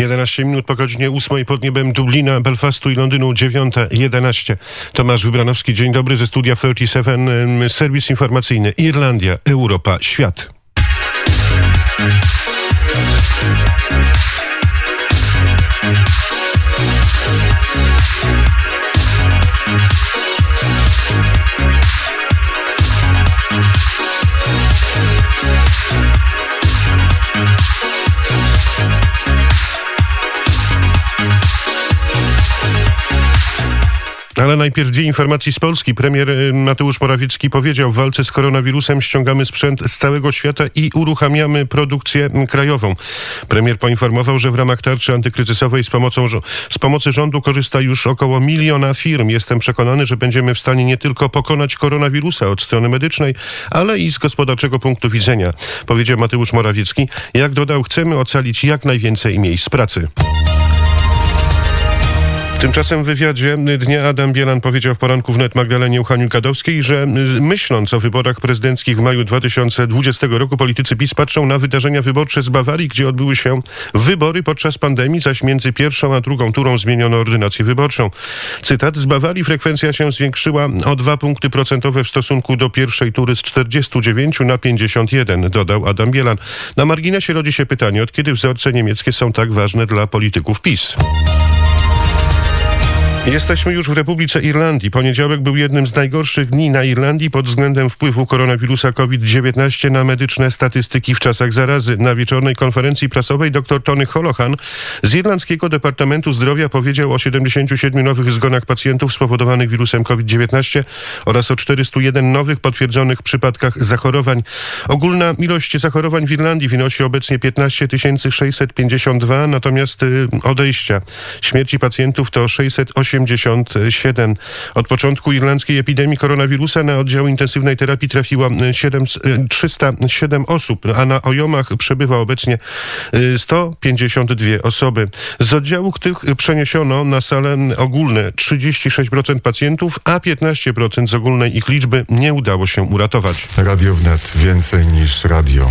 11 minut po godzinie 8 pod niebem Dublina, Belfastu i Londynu 9.11. Tomasz Wybranowski, dzień dobry ze studia 37, serwis informacyjny Irlandia, Europa, świat. Ale najpierw dwie informacji z Polski. Premier y, Mateusz Morawiecki powiedział, w walce z koronawirusem ściągamy sprzęt z całego świata i uruchamiamy produkcję krajową. Premier poinformował, że w ramach tarczy antykryzysowej z, pomocą, z pomocy rządu korzysta już około miliona firm. Jestem przekonany, że będziemy w stanie nie tylko pokonać koronawirusa od strony medycznej, ale i z gospodarczego punktu widzenia, powiedział Mateusz Morawiecki. Jak dodał, chcemy ocalić jak najwięcej miejsc pracy. Tymczasem w wywiadzie dnia Adam Bielan powiedział w poranku wnet Magdalenie Uchaniu-Kadowskiej, że myśląc o wyborach prezydenckich w maju 2020 roku politycy PiS patrzą na wydarzenia wyborcze z Bawarii, gdzie odbyły się wybory podczas pandemii, zaś między pierwszą a drugą turą zmieniono ordynację wyborczą. Cytat, z Bawarii frekwencja się zwiększyła o dwa punkty procentowe w stosunku do pierwszej tury z 49 na 51, dodał Adam Bielan. Na marginesie rodzi się pytanie, od kiedy wzorce niemieckie są tak ważne dla polityków PiS. Jesteśmy już w Republice Irlandii. Poniedziałek był jednym z najgorszych dni na Irlandii pod względem wpływu koronawirusa COVID-19 na medyczne statystyki w czasach zarazy. Na wieczornej konferencji prasowej dr Tony Holohan z Irlandzkiego Departamentu Zdrowia powiedział o 77 nowych zgonach pacjentów spowodowanych wirusem COVID-19 oraz o 401 nowych potwierdzonych przypadkach zachorowań. Ogólna ilość zachorowań w Irlandii wynosi obecnie 15 652, natomiast y, odejścia śmierci pacjentów to 608 87. Od początku irlandzkiej epidemii koronawirusa na oddział intensywnej terapii trafiło 7, 307 osób, a na ojomach przebywa obecnie 152 y, osoby. Z oddziałów tych przeniesiono na salę ogólne 36% pacjentów, a 15% z ogólnej ich liczby nie udało się uratować. Radio wnet więcej niż radio.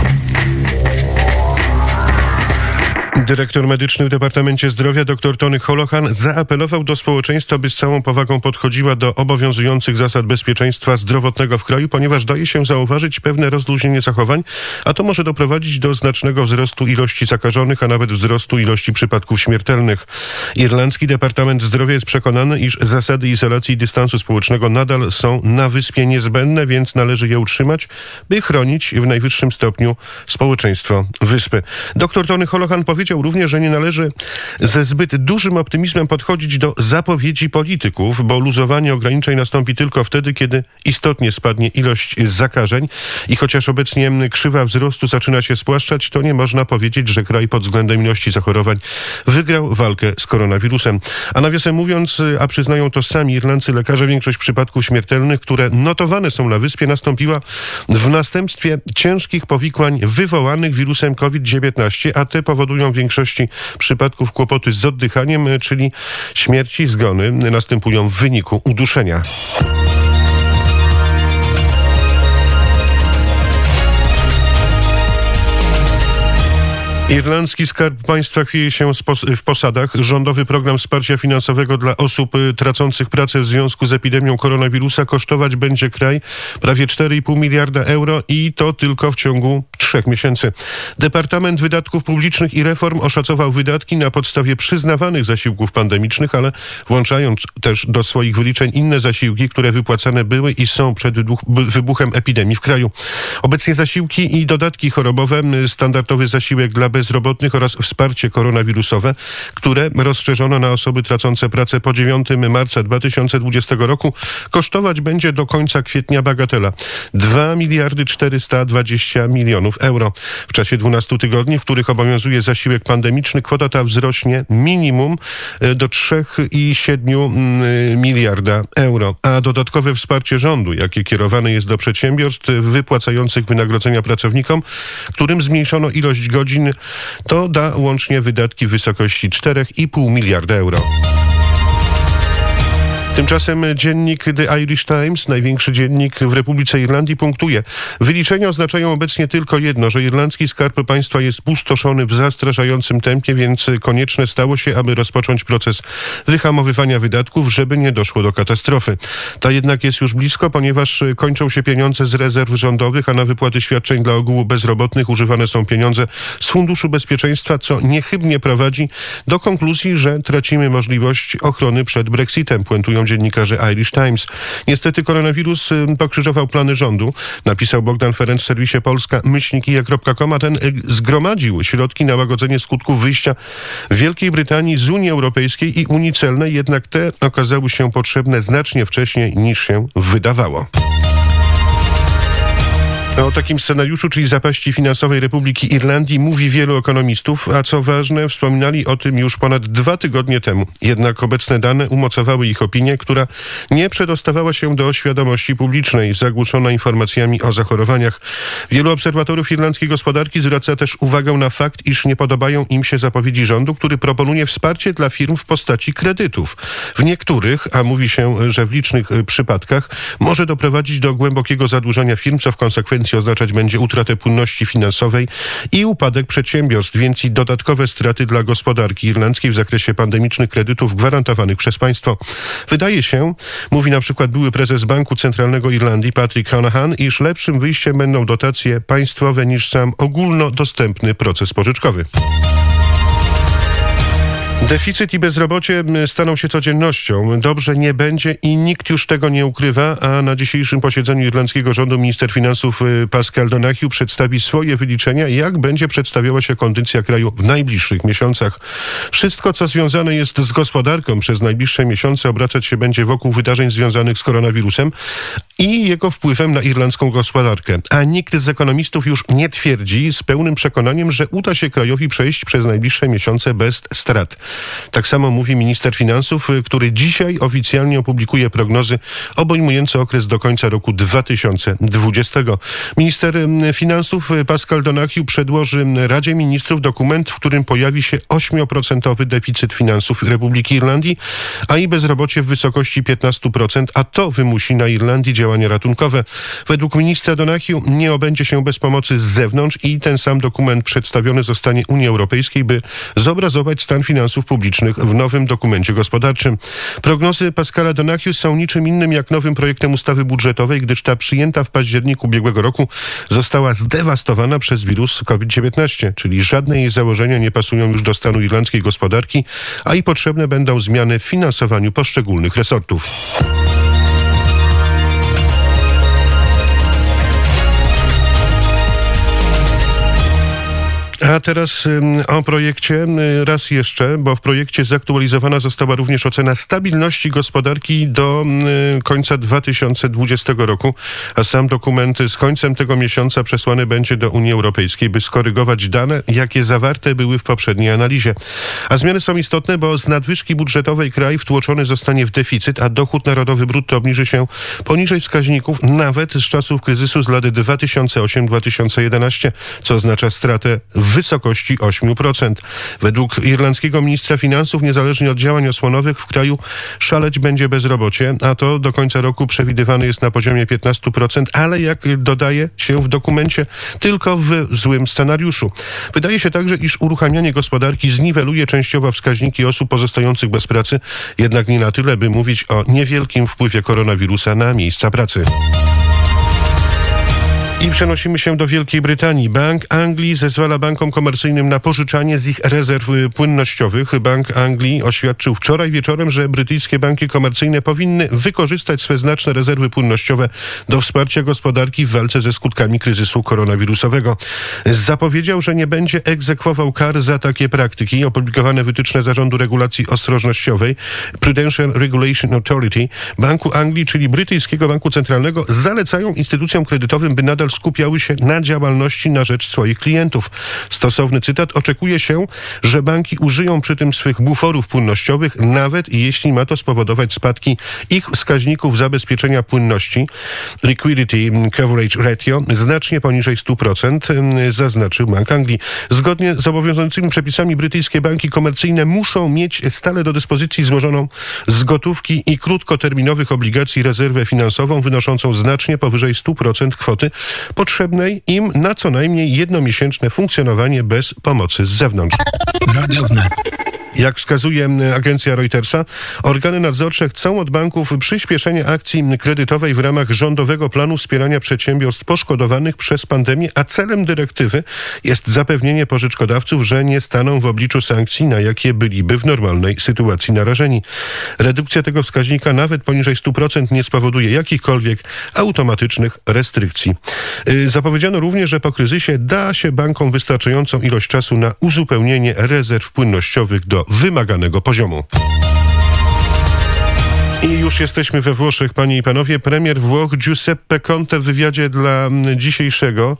Dyrektor medyczny w Departamencie Zdrowia dr Tony Holohan zaapelował do społeczeństwa, by z całą powagą podchodziła do obowiązujących zasad bezpieczeństwa zdrowotnego w kraju, ponieważ daje się zauważyć pewne rozluźnienie zachowań, a to może doprowadzić do znacznego wzrostu ilości zakażonych, a nawet wzrostu ilości przypadków śmiertelnych. Irlandzki Departament Zdrowia jest przekonany, iż zasady izolacji i dystansu społecznego nadal są na wyspie niezbędne, więc należy je utrzymać, by chronić w najwyższym stopniu społeczeństwo wyspy. Dr Tony Holohan powiedział, również, że nie należy ze zbyt dużym optymizmem podchodzić do zapowiedzi polityków, bo luzowanie ograniczeń nastąpi tylko wtedy, kiedy istotnie spadnie ilość zakażeń i chociaż obecnie krzywa wzrostu zaczyna się spłaszczać, to nie można powiedzieć, że kraj pod względem ilości zachorowań wygrał walkę z koronawirusem. A nawiasem mówiąc, a przyznają to sami irlandzcy lekarze, większość przypadków śmiertelnych, które notowane są na wyspie, nastąpiła w następstwie ciężkich powikłań wywołanych wirusem COVID-19, a te powodują większości przypadków kłopoty z oddychaniem, czyli śmierci, zgony następują w wyniku uduszenia. Irlandzki Skarb Państwa chwieje się w posadach. Rządowy program wsparcia finansowego dla osób y, tracących pracę w związku z epidemią koronawirusa kosztować będzie kraj prawie 4,5 miliarda euro i to tylko w ciągu trzech miesięcy. Departament Wydatków Publicznych i Reform oszacował wydatki na podstawie przyznawanych zasiłków pandemicznych, ale włączając też do swoich wyliczeń inne zasiłki, które wypłacane były i są przed wybuchem epidemii w kraju. Obecnie zasiłki i dodatki chorobowe, standardowy zasiłek dla bezrobotnych oraz wsparcie koronawirusowe, które rozszerzono na osoby tracące pracę po 9 marca 2020 roku, kosztować będzie do końca kwietnia bagatela 2 miliardy 420 milionów euro. W czasie 12 tygodni, w których obowiązuje zasiłek pandemiczny, kwota ta wzrośnie minimum e, do 3,7 mm, miliarda euro. A dodatkowe wsparcie rządu, jakie kierowane jest do przedsiębiorstw wypłacających wynagrodzenia pracownikom, którym zmniejszono ilość godzin to da łącznie wydatki w wysokości 4,5 miliarda euro. Tymczasem dziennik The Irish Times, największy dziennik w Republice Irlandii, punktuje. Wyliczenia oznaczają obecnie tylko jedno, że irlandzki skarb państwa jest pustoszony w zastraszającym tempie, więc konieczne stało się, aby rozpocząć proces wyhamowywania wydatków, żeby nie doszło do katastrofy. Ta jednak jest już blisko, ponieważ kończą się pieniądze z rezerw rządowych, a na wypłaty świadczeń dla ogółu bezrobotnych używane są pieniądze z Funduszu Bezpieczeństwa, co niechybnie prowadzi do konkluzji, że tracimy możliwość ochrony przed Brexitem, puentują dziennikarze Irish Times. Niestety koronawirus pokrzyżował plany rządu, napisał Bogdan Ferenc w serwisie Polska myślnikija.com, a ten y, zgromadził środki na łagodzenie skutków wyjścia Wielkiej Brytanii z Unii Europejskiej i Unii Celnej, jednak te okazały się potrzebne znacznie wcześniej niż się wydawało. O takim scenariuszu, czyli zapaści finansowej Republiki Irlandii, mówi wielu ekonomistów, a co ważne, wspominali o tym już ponad dwa tygodnie temu. Jednak obecne dane umocowały ich opinię, która nie przedostawała się do świadomości publicznej, zagłuszona informacjami o zachorowaniach. Wielu obserwatorów irlandzkiej gospodarki zwraca też uwagę na fakt, iż nie podobają im się zapowiedzi rządu, który proponuje wsparcie dla firm w postaci kredytów. W niektórych, a mówi się, że w licznych przypadkach, może doprowadzić do głębokiego zadłużenia firm, co w konsekwencji oznaczać będzie utratę płynności finansowej i upadek przedsiębiorstw, więc i dodatkowe straty dla gospodarki irlandzkiej w zakresie pandemicznych kredytów gwarantowanych przez państwo. Wydaje się, mówi na przykład były prezes Banku Centralnego Irlandii Patrick Hanahan, iż lepszym wyjściem będą dotacje państwowe niż sam ogólnodostępny proces pożyczkowy. Deficyt i bezrobocie staną się codziennością. Dobrze nie będzie i nikt już tego nie ukrywa, a na dzisiejszym posiedzeniu irlandzkiego rządu minister finansów y, Pascal Donahue przedstawi swoje wyliczenia, jak będzie przedstawiała się kondycja kraju w najbliższych miesiącach. Wszystko, co związane jest z gospodarką przez najbliższe miesiące obracać się będzie wokół wydarzeń związanych z koronawirusem i jego wpływem na irlandzką gospodarkę. A nikt z ekonomistów już nie twierdzi z pełnym przekonaniem, że uda się krajowi przejść przez najbliższe miesiące bez strat. Tak samo mówi minister finansów, y, który dzisiaj oficjalnie opublikuje prognozy obejmujące okres do końca roku 2020. Minister y, finansów y, Pascal Donahue przedłoży Radzie Ministrów dokument, w którym pojawi się 8% deficyt finansów Republiki Irlandii, a i bezrobocie w wysokości 15%, a to wymusi na Irlandii działania ratunkowe. Według ministra Donahue nie obędzie się bez pomocy z zewnątrz i ten sam dokument przedstawiony zostanie Unii Europejskiej, by zobrazować stan finansów finansów publicznych w nowym dokumencie gospodarczym. Prognozy Pascala Donahue są niczym innym jak nowym projektem ustawy budżetowej, gdyż ta przyjęta w październiku ubiegłego roku została zdewastowana przez wirus COVID-19, czyli żadne jej założenia nie pasują już do stanu irlandzkiej gospodarki, a i potrzebne będą zmiany w finansowaniu poszczególnych resortów. A teraz o projekcie raz jeszcze, bo w projekcie zaktualizowana została również ocena stabilności gospodarki do końca 2020 roku, a sam dokument z końcem tego miesiąca przesłany będzie do Unii Europejskiej, by skorygować dane, jakie zawarte były w poprzedniej analizie. A zmiany są istotne, bo z nadwyżki budżetowej kraj wtłoczony zostanie w deficyt, a dochód narodowy brutto obniży się poniżej wskaźników nawet z czasów kryzysu z lat 2008-2011, co oznacza stratę w wysokości 8%. Według irlandzkiego ministra finansów, niezależnie od działań osłonowych, w kraju szaleć będzie bezrobocie, a to do końca roku przewidywane jest na poziomie 15%, ale jak dodaje się w dokumencie, tylko w złym scenariuszu. Wydaje się także, iż uruchamianie gospodarki zniweluje częściowo wskaźniki osób pozostających bez pracy, jednak nie na tyle, by mówić o niewielkim wpływie koronawirusa na miejsca pracy. I przenosimy się do Wielkiej Brytanii. Bank Anglii zezwala bankom komercyjnym na pożyczanie z ich rezerw płynnościowych. Bank Anglii oświadczył wczoraj wieczorem, że brytyjskie banki komercyjne powinny wykorzystać swe znaczne rezerwy płynnościowe do wsparcia gospodarki w walce ze skutkami kryzysu koronawirusowego. Zapowiedział, że nie będzie egzekwował kar za takie praktyki. Opublikowane wytyczne Zarządu Regulacji Ostrożnościowej Prudential Regulation Authority Banku Anglii, czyli brytyjskiego banku centralnego, zalecają instytucjom kredytowym, by nadal nadal skupiały się na działalności na rzecz swoich klientów. Stosowny cytat. Oczekuje się, że banki użyją przy tym swych buforów płynnościowych, nawet jeśli ma to spowodować spadki ich wskaźników zabezpieczenia płynności. Liquidity Coverage Ratio znacznie poniżej 100%, zaznaczył Bank Anglii. Zgodnie z obowiązującymi przepisami brytyjskie banki komercyjne muszą mieć stale do dyspozycji złożoną z gotówki i krótkoterminowych obligacji rezerwę finansową wynoszącą znacznie powyżej 100% kwoty potrzebnej im na co najmniej jednomiesięczne funkcjonowanie bez pomocy z zewnątrz. Radio Wnet. Jak wskazuje agencja Reutersa, organy nadzorcze chcą od banków przyspieszenie akcji kredytowej w ramach rządowego planu wspierania przedsiębiorstw poszkodowanych przez pandemię, a celem dyrektywy jest zapewnienie pożyczkodawców, że nie staną w obliczu sankcji, na jakie byliby w normalnej sytuacji narażeni. Redukcja tego wskaźnika nawet poniżej 100% nie spowoduje jakichkolwiek automatycznych restrykcji. Y, zapowiedziano również, że po kryzysie da się bankom wystarczającą ilość czasu na uzupełnienie rezerw płynnościowych do wymaganego poziomu. I już jesteśmy we Włoszech, panie i panowie. Premier Włoch Giuseppe Conte w wywiadzie dla dzisiejszego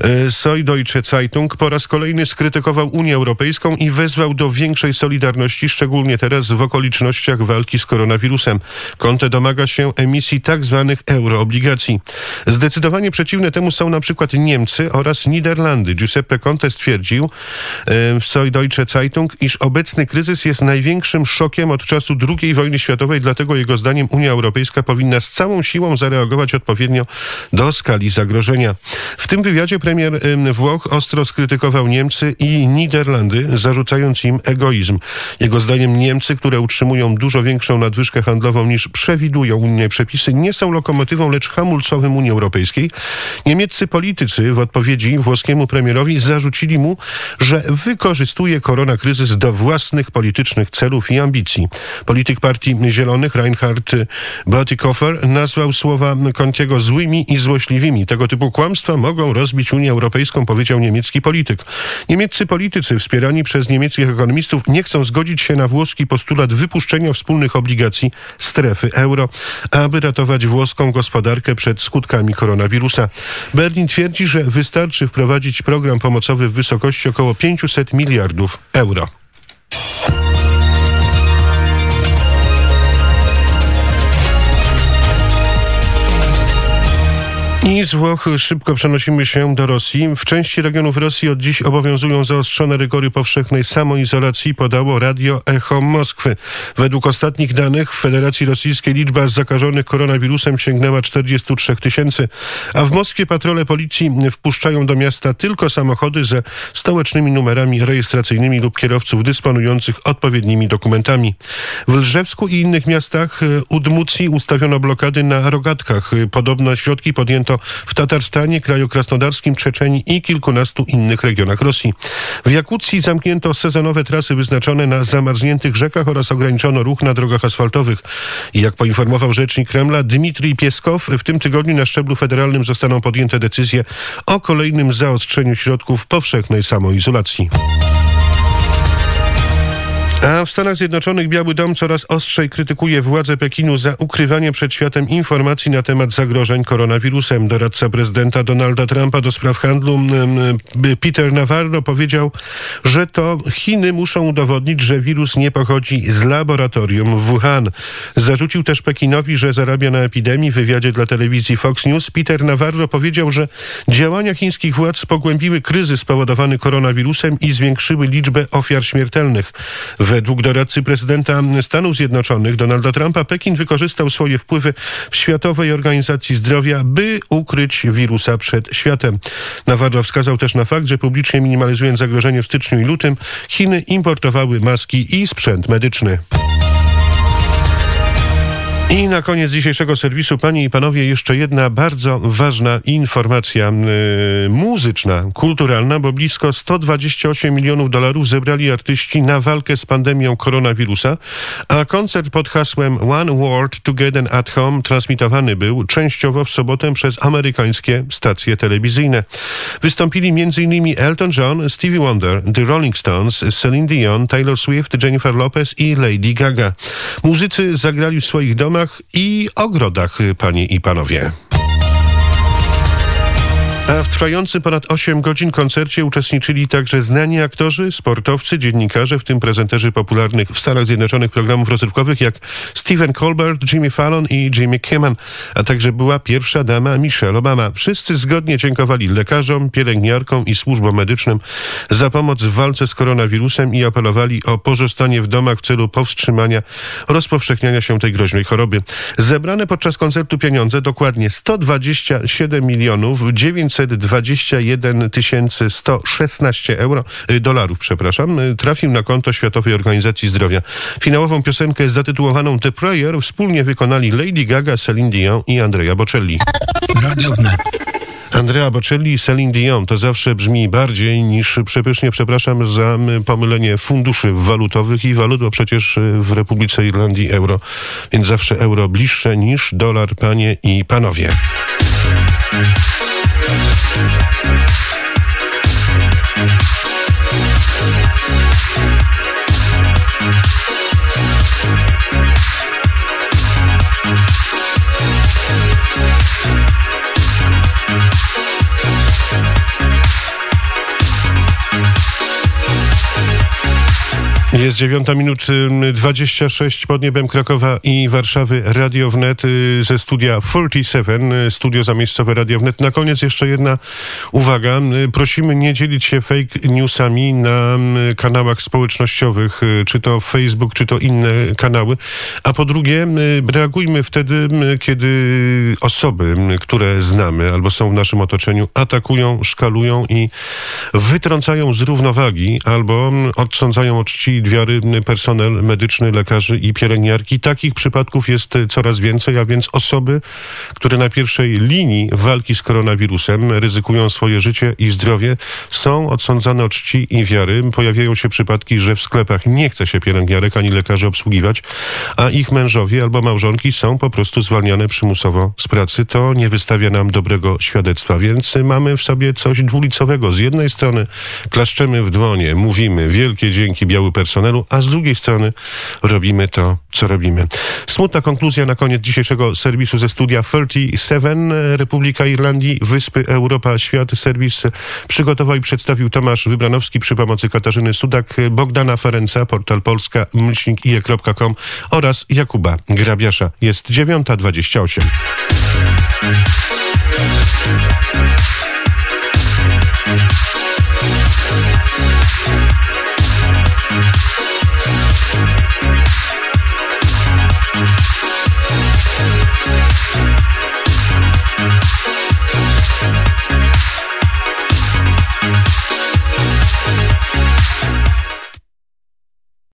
e, Soi Deutsche Zeitung po raz kolejny skrytykował Unię Europejską i wezwał do większej solidarności, szczególnie teraz w okolicznościach walki z koronawirusem. Conte domaga się emisji tak zwanych euroobligacji. Zdecydowanie przeciwne temu są na przykład Niemcy oraz Niderlandy. Giuseppe Conte stwierdził e, w Soi Deutsche Zeitung, iż obecny kryzys jest największym szokiem od czasu II wojny światowej, dlatego jego zdaniem Unia Europejska powinna z całą siłą zareagować odpowiednio do skali zagrożenia. W tym wywiadzie premier Włoch ostro skrytykował Niemcy i Niderlandy, zarzucając im egoizm. Jego zdaniem Niemcy, które utrzymują dużo większą nadwyżkę handlową niż przewidują unijne przepisy, nie są lokomotywą, lecz hamulcowym Unii Europejskiej. Niemieccy politycy w odpowiedzi włoskiemu premierowi zarzucili mu, że wykorzystuje koronakryzys do własnych politycznych celów i ambicji. Polityk Partii Zielonych Reinhard Botikofer nazwał słowa Contiego złymi i złośliwymi. Tego typu kłamstwa mogą rozbić Unię Europejską, powiedział niemiecki polityk. Niemieccy politycy wspierani przez niemieckich ekonomistów nie chcą zgodzić się na włoski postulat wypuszczenia wspólnych obligacji strefy euro, aby ratować włoską gospodarkę przed skutkami koronawirusa. Berlin twierdzi, że wystarczy wprowadzić program pomocowy w wysokości około 500 miliardów euro. I z Włoch szybko przenosimy się do Rosji. W części regionów Rosji od dziś obowiązują zaostrzone rygory powszechnej samoizolacji, podało Radio Echo Moskwy. Według ostatnich danych w Federacji Rosyjskiej liczba zakażonych koronawirusem sięgnęła 43 tysięcy, a w Moskwie patrole policji wpuszczają do miasta tylko samochody ze stołecznymi numerami rejestracyjnymi lub kierowców dysponujących odpowiednimi dokumentami. W Lżewsku i innych miastach Udmucji ustawiono blokady na rogatkach. Podobno środki podjęto w Tatarstanie, kraju krasnodarskim, Czeczeni i kilkunastu innych regionach Rosji. W Jakucji zamknięto sezonowe trasy wyznaczone na zamarzniętych rzekach oraz ograniczono ruch na drogach asfaltowych. I jak poinformował rzecznik Kremla Dmitrij Pieskow, w tym tygodniu na szczeblu federalnym zostaną podjęte decyzje o kolejnym zaostrzeniu środków powszechnej samoizolacji. A w Stanach Zjednoczonych Biały Dom coraz ostrzej krytykuje władze Pekinu za ukrywanie przed światem informacji na temat zagrożeń koronawirusem. Doradca prezydenta Donalda Trumpa do spraw handlu Peter Navarro powiedział, że to Chiny muszą udowodnić, że wirus nie pochodzi z laboratorium w Wuhan. Zarzucił też Pekinowi, że zarabia na epidemii. W wywiadzie dla telewizji Fox News Peter Navarro powiedział, że działania chińskich władz pogłębiły kryzys spowodowany koronawirusem i zwiększyły liczbę ofiar śmiertelnych. Według doradcy prezydenta Stanów Zjednoczonych Donalda Trumpa Pekin wykorzystał swoje wpływy w Światowej Organizacji Zdrowia, by ukryć wirusa przed światem. Navarro wskazał też na fakt, że publicznie minimalizując zagrożenie w styczniu i lutym, Chiny importowały maski i sprzęt medyczny. I na koniec dzisiejszego serwisu, panie i panowie, jeszcze jedna bardzo ważna informacja yy, muzyczna, kulturalna, bo blisko 128 milionów dolarów zebrali artyści na walkę z pandemią koronawirusa, a koncert pod hasłem One World Together at Home transmitowany był częściowo w sobotę przez amerykańskie stacje telewizyjne. Wystąpili m.in. Elton John, Stevie Wonder, The Rolling Stones, Celine Dion, Taylor Swift, Jennifer Lopez i Lady Gaga. Muzycy zagrali w swoich domach i ogrodach, panie i panowie. A w trwającym ponad 8 godzin koncercie uczestniczyli także znani aktorzy, sportowcy, dziennikarze, w tym prezenterzy popularnych w Stanach Zjednoczonych programów rozrywkowych jak Stephen Colbert, Jimmy Fallon i Jimmy Kimmel, a także była pierwsza dama Michelle Obama. Wszyscy zgodnie dziękowali lekarzom, pielęgniarkom i służbom medycznym za pomoc w walce z koronawirusem i apelowali o pozostanie w domach w celu powstrzymania rozpowszechniania się tej groźnej choroby. Zebrane podczas koncertu pieniądze, dokładnie 127 milionów 900 921 116 euro, y, dolarów, przepraszam, y, trafił na konto Światowej Organizacji Zdrowia. Finałową piosenkę zatytułowaną The Prayer wspólnie wykonali Lady Gaga, Celine Dion i Andrea Bocelli. Radio Wnet. Andrea Bocelli i Celine Dion to zawsze brzmi bardziej niż przepysznie, przepraszam za pomylenie funduszy walutowych i walut, bo przecież y, w Republice Irlandii euro, więc zawsze euro bliższe niż dolar, panie i panowie. Thank Jest dziewiąta minut 26 pod niebem Krakowa i Warszawy Radio Wnet y, ze studia 47, y, studio zamiejscowe Radio Wnet. Na koniec jeszcze jedna uwaga. Y, prosimy nie dzielić się fake newsami na kanałach społecznościowych, czy to Facebook, czy to inne kanały. A po drugie, reagujmy wtedy, kiedy osoby, które znamy albo są w naszym otoczeniu, atakują, szkalują i wytrącają z równowagi albo odsądzają od czci wiary personel medyczny, lekarzy i pielęgniarki. Takich przypadków jest coraz więcej, a więc osoby, które na pierwszej linii walki z koronawirusem ryzykują swoje życie i zdrowie, są odsądzane od czci i wiary. Pojawiają się przypadki, że w sklepach nie chce się pielęgniarek ani lekarzy obsługiwać, a ich mężowie albo małżonki są po prostu zwalniane przymusowo z pracy. To nie wystawia nam dobrego świadectwa, więc mamy w sobie coś dwulicowego. Z jednej strony klaszczemy w dłonie, mówimy wielkie dzięki biały personel, personelu, a z drugiej strony robimy to, co robimy. Smutna konkluzja na koniec dzisiejszego serwisu ze studia 37. Republika Irlandii, Wyspy Europa, Świat. Serwis przygotował i przedstawił Tomasz Wybranowski przy pomocy Katarzyny Sudak, Bogdana Ferenca, portal polska, myślnikije.com oraz Jakuba Grabiasza. Jest 9.28.